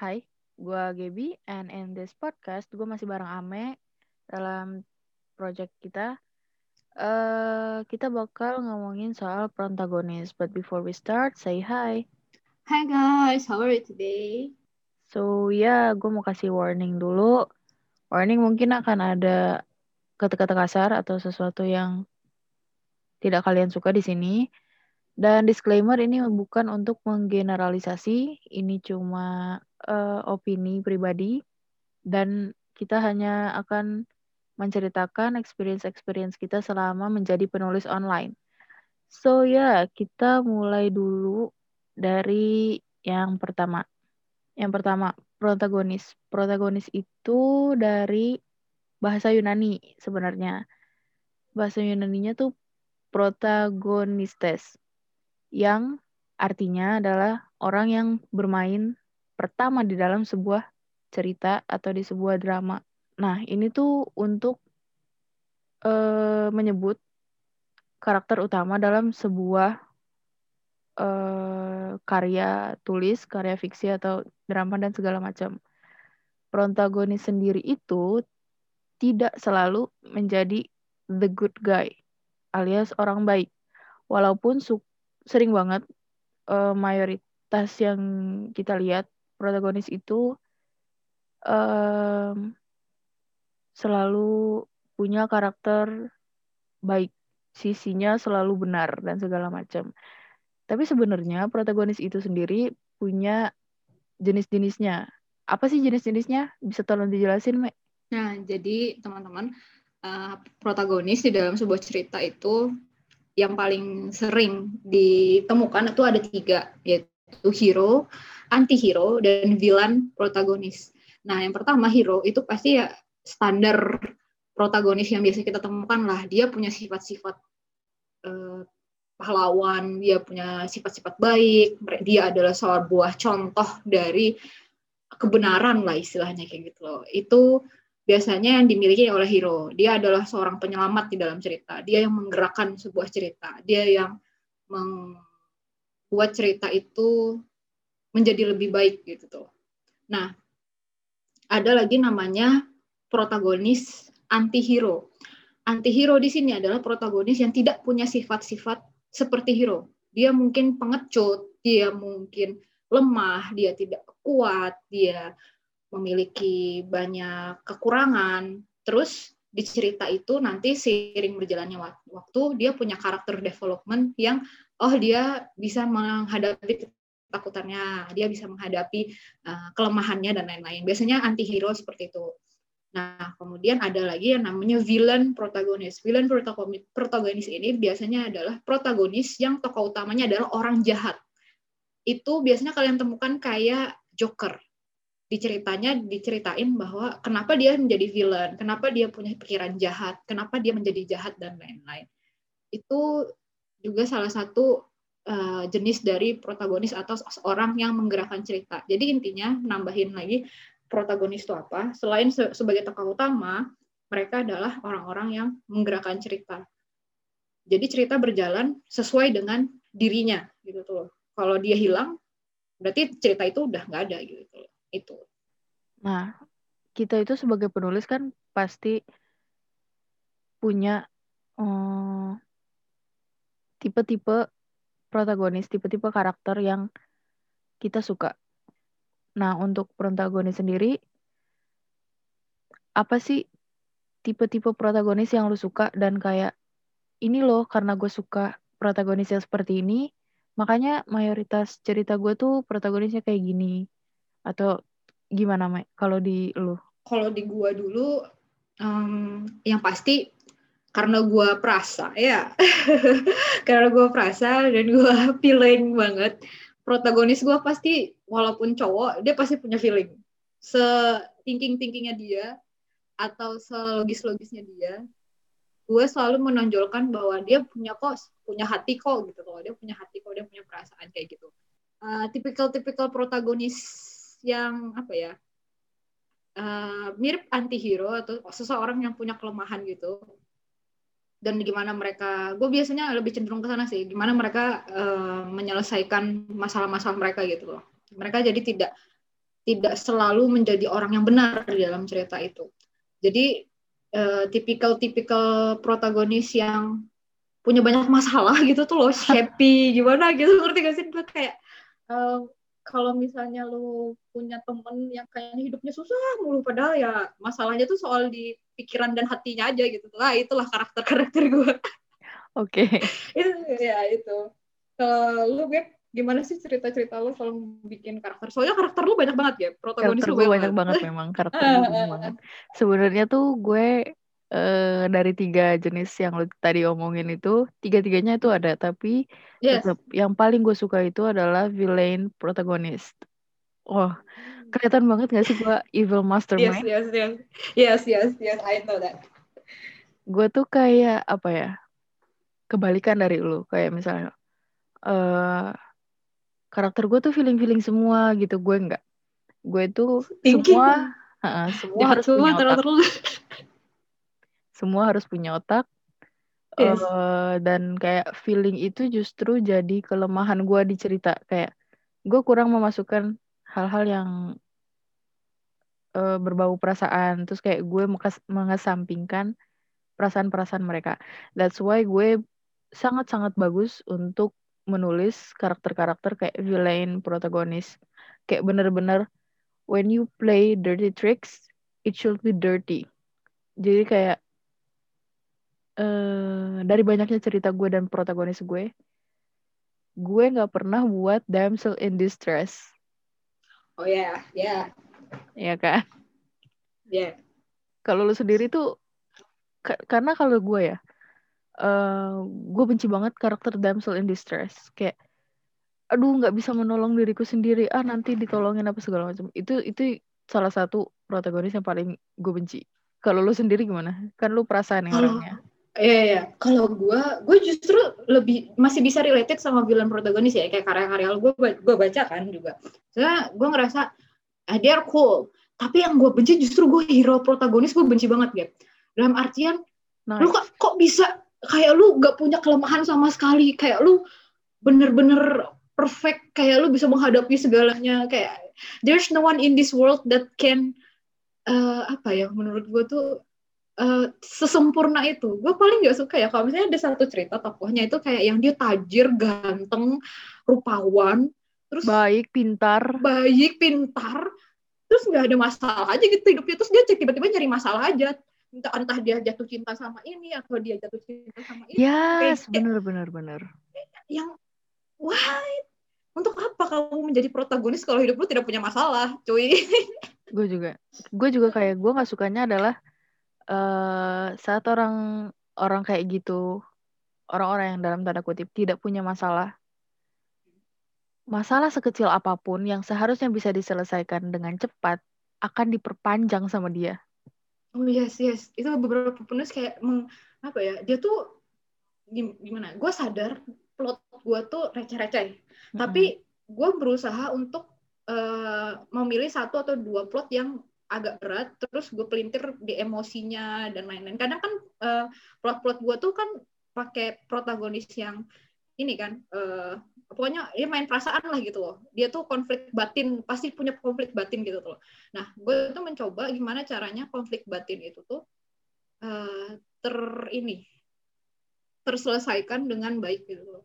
Hai, gue Gaby, and in this podcast gue masih bareng Ame dalam project kita. Uh, kita bakal ngomongin soal protagonis. But before we start, say hi. Hi guys, how are you today? So ya, yeah, gue mau kasih warning dulu. Warning mungkin akan ada kata-kata kasar atau sesuatu yang tidak kalian suka di sini. Dan disclaimer ini bukan untuk menggeneralisasi, ini cuma uh, opini pribadi dan kita hanya akan menceritakan experience-experience kita selama menjadi penulis online. So ya, yeah, kita mulai dulu dari yang pertama. Yang pertama, protagonis. Protagonis itu dari bahasa Yunani sebenarnya. Bahasa Yunaninya tuh protagonistes yang artinya adalah orang yang bermain pertama di dalam sebuah cerita atau di sebuah drama. Nah, ini tuh untuk uh, menyebut karakter utama dalam sebuah uh, karya tulis, karya fiksi atau drama dan segala macam. Protagonis sendiri itu tidak selalu menjadi the good guy alias orang baik. Walaupun sering banget uh, mayoritas yang kita lihat protagonis itu um, selalu punya karakter baik, sisinya selalu benar dan segala macam. Tapi sebenarnya protagonis itu sendiri punya jenis-jenisnya. Apa sih jenis-jenisnya? Bisa tolong dijelasin, Mek? Nah, jadi teman-teman, uh, protagonis di dalam sebuah cerita itu yang paling sering ditemukan itu ada tiga, yaitu hero, anti-hero dan villain protagonis. Nah, yang pertama hero itu pasti ya standar protagonis yang biasa kita temukan lah. Dia punya sifat-sifat eh, pahlawan, dia punya sifat-sifat baik, dia adalah sebuah contoh dari kebenaran lah istilahnya kayak gitu loh. Itu biasanya yang dimiliki oleh hero. Dia adalah seorang penyelamat di dalam cerita. Dia yang menggerakkan sebuah cerita. Dia yang membuat cerita itu menjadi lebih baik gitu tuh. Nah, ada lagi namanya protagonis anti-hero. Anti-hero di sini adalah protagonis yang tidak punya sifat-sifat seperti hero. Dia mungkin pengecut, dia mungkin lemah, dia tidak kuat, dia memiliki banyak kekurangan. Terus di cerita itu nanti seiring berjalannya waktu dia punya karakter development yang oh dia bisa menghadapi ketakutannya, dia bisa menghadapi uh, kelemahannya dan lain-lain. Biasanya anti-hero seperti itu. Nah, kemudian ada lagi yang namanya villain protagonis. Villain protagonis ini biasanya adalah protagonis yang tokoh utamanya adalah orang jahat. Itu biasanya kalian temukan kayak Joker. Di ceritanya diceritain bahwa kenapa dia menjadi villain, kenapa dia punya pikiran jahat, kenapa dia menjadi jahat dan lain-lain. Itu juga salah satu uh, jenis dari protagonis atau seorang yang menggerakkan cerita. Jadi intinya nambahin lagi protagonis itu apa? Selain se sebagai tokoh utama, mereka adalah orang-orang yang menggerakkan cerita. Jadi cerita berjalan sesuai dengan dirinya gitu tuh. Kalau dia hilang, berarti cerita itu udah nggak ada gitu Itu. Nah, kita itu sebagai penulis kan pasti punya eh, tipe-tipe protagonis, tipe-tipe karakter yang kita suka. Nah, untuk protagonis sendiri, apa sih tipe-tipe protagonis yang lu suka dan kayak ini loh karena gue suka protagonis yang seperti ini, makanya mayoritas cerita gue tuh protagonisnya kayak gini. Atau gimana, Mai? Kalau di lu? Kalau di gue dulu, um, yang pasti karena gue perasa ya. Karena gue perasa dan gue feeling banget. Protagonis gue pasti walaupun cowok dia pasti punya feeling. Se thinking thinkingnya dia atau selogis logisnya dia gue selalu menonjolkan bahwa dia punya kok punya hati kok gitu loh. Dia punya hati kok dia punya perasaan kayak gitu. Uh, tipikal tipikal protagonis yang apa ya? Uh, mirip anti hero atau seseorang yang punya kelemahan gitu dan gimana mereka gue biasanya lebih cenderung ke sana sih gimana mereka uh, menyelesaikan masalah-masalah mereka gitu loh mereka jadi tidak tidak selalu menjadi orang yang benar di dalam cerita itu. Jadi uh, tipikal-tipikal protagonis yang punya banyak masalah gitu tuh loh, happy gimana gitu ngerti gak sih? Gue kayak uh, kalau misalnya lu punya temen yang kayaknya hidupnya susah mulu padahal ya masalahnya tuh soal di pikiran dan hatinya aja gitu lah itulah karakter karakter gue oke okay. itu ya itu kalau lu Beb gimana sih cerita-cerita lu kalau bikin karakter? Soalnya karakter lu banyak banget ya, protagonis karakter lu banyak banget memang karakter gue banyak banget. Sebenarnya tuh gue uh, dari tiga jenis yang lu tadi omongin itu, tiga-tiganya itu ada, tapi yes. tetap yang paling gue suka itu adalah villain protagonis. Oh, kelihatan banget gak sih gue evil mastermind? Yes, yes, yes, yes, yes, yes, I know that. Gue tuh kayak apa ya? Kebalikan dari lu, kayak misalnya. Uh, karakter gue tuh feeling feeling semua gitu gue enggak gue tuh Thinking. semua uh, semua harus punya otak semua harus punya otak. Yes. uh, dan kayak feeling itu justru jadi kelemahan gue di cerita. Kayak gue kurang memasukkan hal-hal yang uh, berbau perasaan. Terus kayak gue mengesampingkan perasaan-perasaan mereka. That's why gue sangat-sangat bagus untuk menulis karakter-karakter kayak villain protagonis. Kayak bener-bener when you play dirty tricks it should be dirty. Jadi kayak uh, dari banyaknya cerita gue dan protagonis gue gue nggak pernah buat damsel in distress. Oh ya yeah. ya. Yeah. ya kan? Ya. Yeah. kalau lu sendiri tuh karena kalau gue ya uh, eh, gue benci banget karakter damsel in distress. Kayak aduh nggak bisa menolong diriku sendiri. Ah nanti ditolongin apa segala macam. Itu itu salah satu protagonis yang paling gue benci. Kalau lu sendiri gimana? Kan lu perasaan yang orangnya Iya, iya. Kalau gue, gue justru lebih masih bisa related sama villain protagonis ya, kayak karya-karya gue gue baca kan juga. Soalnya gue ngerasa ah, they are cool. Tapi yang gue benci justru gue hero protagonis gue benci banget gitu. Dalam artian, nice. lu kok, kok bisa kayak lu gak punya kelemahan sama sekali kayak lu bener-bener perfect kayak lu bisa menghadapi segalanya kayak there's no one in this world that can uh, apa ya menurut gue tuh uh, sesempurna itu. Gue paling gak suka ya kalau misalnya ada satu cerita tokohnya itu kayak yang dia tajir ganteng rupawan terus baik pintar. baik pintar terus nggak ada masalah aja gitu hidupnya. Terus dia tiba-tiba nyari masalah aja. Entah entah dia jatuh cinta sama ini atau dia jatuh cinta sama ini. Yes benar benar benar yang why untuk apa kamu menjadi protagonis kalau hidup lu tidak punya masalah cuy? Gue juga gue juga kayak gue nggak sukanya adalah uh, saat orang orang kayak gitu orang-orang yang dalam tanda kutip tidak punya masalah masalah sekecil apa pun yang seharusnya bisa diselesaikan dengan cepat akan diperpanjang sama dia Oh yes yes, itu beberapa penulis kayak meng, apa ya? Dia tuh gimana? Gue sadar plot gue tuh receh-receh, mm-hmm. tapi gue berusaha untuk uh, memilih satu atau dua plot yang agak berat, terus gue pelintir di emosinya dan lain-lain. Kadang kan uh, plot-plot gue tuh kan pakai protagonis yang ini kan uh, pokoknya dia main perasaan lah gitu loh. Dia tuh konflik batin pasti punya konflik batin gitu loh nah gue tuh mencoba gimana caranya konflik batin itu tuh uh, ter ini terselesaikan dengan baik gitu loh.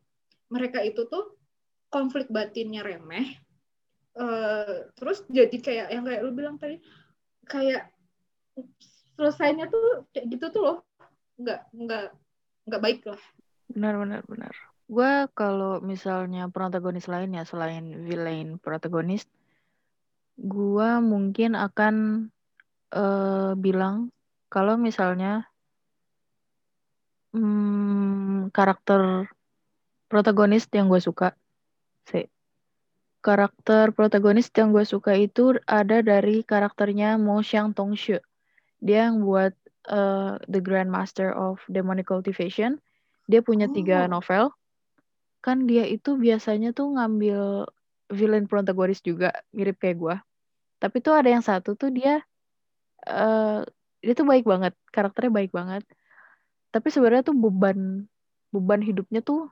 Mereka itu tuh konflik batinnya remeh uh, terus jadi kayak yang kayak lu bilang tadi kayak selesainya tuh kayak gitu tuh loh. Nggak nggak nggak baik lah benar benar benar. Gue kalau misalnya protagonis lain ya selain villain protagonis gue mungkin akan uh, bilang kalau misalnya hmm, karakter protagonis yang gue suka sih karakter protagonis yang gue suka itu ada dari karakternya Mo Xiang Tongshu dia yang buat uh, The Grandmaster of Demonic Cultivation. Dia punya tiga oh. novel. Kan dia itu biasanya tuh ngambil villain protagonis juga mirip kayak gue tapi tuh ada yang satu tuh dia uh, dia tuh baik banget karakternya baik banget. Tapi sebenarnya tuh beban beban hidupnya tuh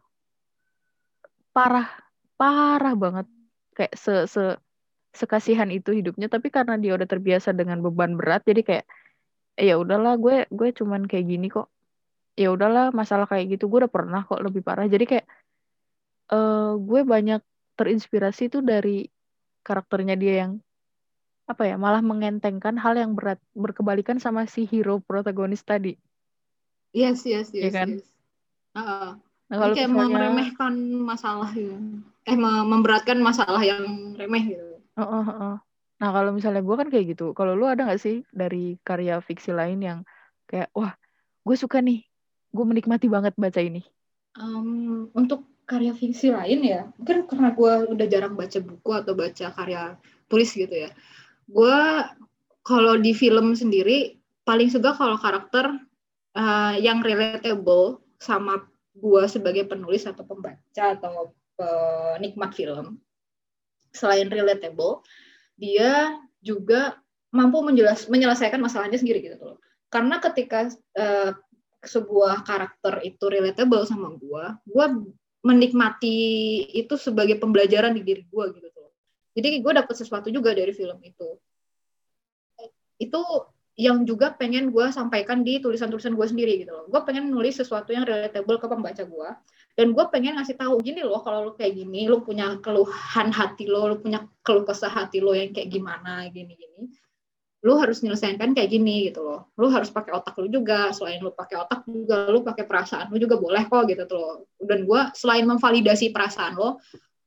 parah parah banget kayak se se sekasihan itu hidupnya tapi karena dia udah terbiasa dengan beban berat jadi kayak eh, ya udahlah gue gue cuman kayak gini kok. Ya udahlah masalah kayak gitu gue udah pernah kok lebih parah. Jadi kayak uh, gue banyak terinspirasi tuh dari karakternya dia yang apa ya malah mengentengkan hal yang berat berkebalikan sama si hero protagonis tadi. Yes yes ya yes, kan? yes. Uh, nah, kalau kayak misalnya, meremehkan masalah gitu eh memberatkan masalah yang remeh gitu. Uh, uh, uh. nah kalau misalnya gue kan kayak gitu. Kalau lu ada nggak sih dari karya fiksi lain yang kayak wah gue suka nih. Gue menikmati banget baca ini. Um, untuk karya fiksi lain ya mungkin karena gue udah jarang baca buku atau baca karya tulis gitu ya. Gue kalau di film sendiri paling suka kalau karakter uh, yang relatable sama gue sebagai penulis atau pembaca atau penikmat film selain relatable dia juga mampu menjelas menyelesaikan masalahnya sendiri gitu loh karena ketika uh, sebuah karakter itu relatable sama gue gue menikmati itu sebagai pembelajaran di diri gue gitu loh jadi gue dapet sesuatu juga dari film itu itu yang juga pengen gue sampaikan di tulisan-tulisan gue sendiri gitu loh. Gue pengen nulis sesuatu yang relatable ke pembaca gue. Dan gue pengen ngasih tahu gini loh, kalau lo kayak gini, lo punya keluhan hati lo, lo punya keluh kesah hati lo yang kayak gimana, gini-gini. Lo harus nyelesaikan kayak gini gitu loh. Lo harus pakai otak lo juga. Selain lo pakai otak juga, lo pakai perasaan lo juga boleh kok gitu tuh loh. Dan gue selain memvalidasi perasaan lo,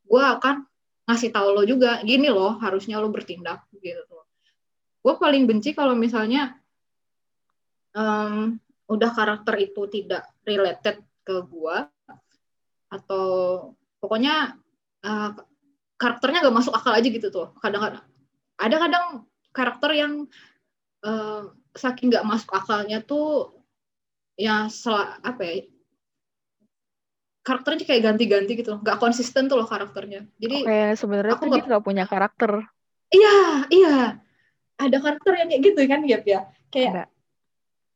gue akan ngasih tahu lo juga, gini loh, harusnya lo bertindak gitu tuh gue paling benci kalau misalnya um, udah karakter itu tidak related ke gue atau pokoknya uh, karakternya gak masuk akal aja gitu tuh. Kadang-kadang ada kadang karakter yang uh, saking gak masuk akalnya tuh ya sel apa ya karakternya kayak ganti-ganti gitu loh. Nggak konsisten tuh loh karakternya. Jadi kayak sebenarnya tuh dia nggak punya karakter. Iya iya. Ada karakter yang kayak gitu kan ya ya. Kayak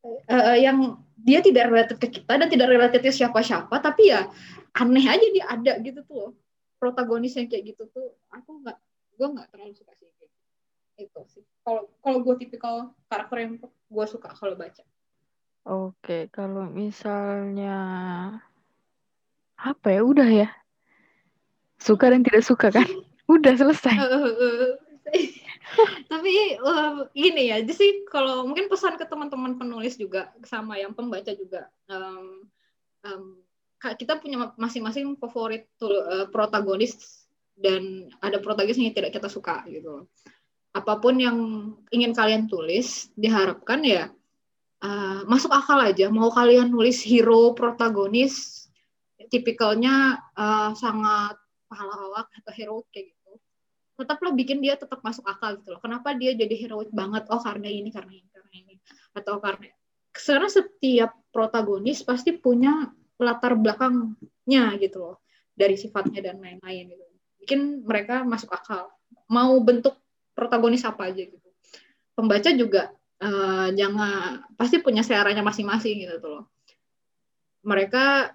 uh, yang dia tidak related ke kita dan tidak related ke siapa-siapa tapi ya aneh aja dia ada gitu tuh. Protagonis yang kayak gitu tuh aku nggak gue nggak terlalu suka sih gitu. itu sih. Kalau kalau gue tipikal karakter yang gue suka kalau baca. Oke kalau misalnya apa ya? Udah ya. Suka dan tidak suka kan? Udah selesai tapi uh, ini ya jadi sih kalau mungkin pesan ke teman-teman penulis juga sama yang pembaca juga um, um, kita punya masing-masing favorit uh, protagonis dan ada protagonis yang tidak kita suka gitu apa pun yang ingin kalian tulis diharapkan ya uh, masuk akal aja. Mau kalian nulis hero protagonis tipikalnya uh, sangat pahala atau hero kayak gitu tetap lo bikin dia tetap masuk akal gitu loh. Kenapa dia jadi heroik banget? Oh karena ini, karena ini, karena ini. Atau karena karena setiap protagonis pasti punya latar belakangnya gitu loh dari sifatnya dan lain-lain gitu. Bikin mereka masuk akal. Mau bentuk protagonis apa aja gitu. Pembaca juga uh, jangan pasti punya seleranya masing-masing gitu loh. Mereka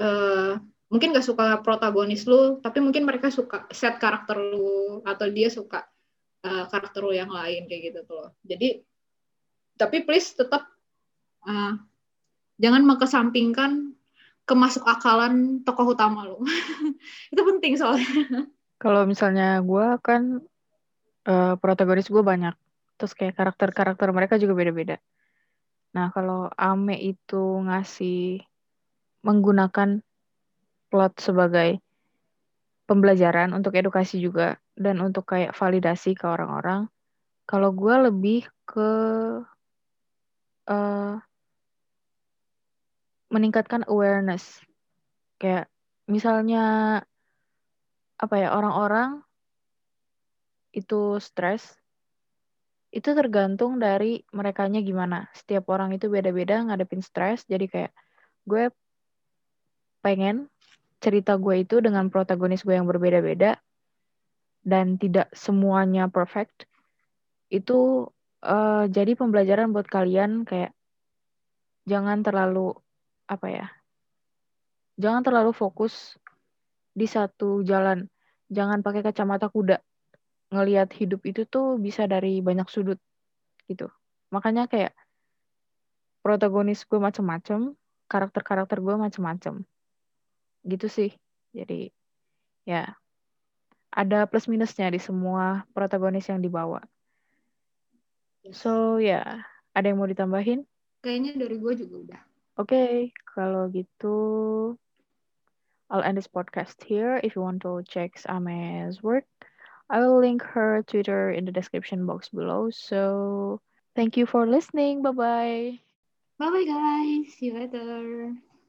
uh, mungkin gak suka protagonis lu tapi mungkin mereka suka set karakter lu atau dia suka uh, karakter lu yang lain kayak gitu tuh jadi tapi please tetap uh, jangan mengesampingkan kemasuk akalan tokoh utama lu. Itu penting soalnya. Kalau misalnya gue kan uh, protagonis gue banyak. Terus kayak karakter-karakter mereka juga beda-beda. Nah kalau Ame itu ngasih menggunakan plot sebagai pembelajaran untuk edukasi juga dan untuk kayak validasi ke orang-orang. Kalau gue lebih ke uh, meningkatkan awareness. Kayak misalnya apa ya orang-orang itu stres itu tergantung dari merekanya gimana. Setiap orang itu beda-beda ngadepin stres. Jadi kayak gue pengen cerita gue itu dengan protagonis gue yang berbeda-beda dan tidak semuanya perfect itu uh, jadi pembelajaran buat kalian kayak jangan terlalu apa ya jangan terlalu fokus di satu jalan jangan pakai kacamata kuda ngelihat hidup itu tuh bisa dari banyak sudut gitu. Makanya kayak protagonis gue macem-macem, karakter-karakter gue macem-macem. Gitu sih. Jadi ya ada plus minusnya di semua protagonis yang dibawa. So ya, yeah. ada yang mau ditambahin? Kayaknya dari gue juga udah. Oke, okay, kalau gitu I'll end this podcast here. If you want to check Ame's work, I will link her Twitter in the description box below. So thank you for listening. Bye bye. Bye bye guys. See you later.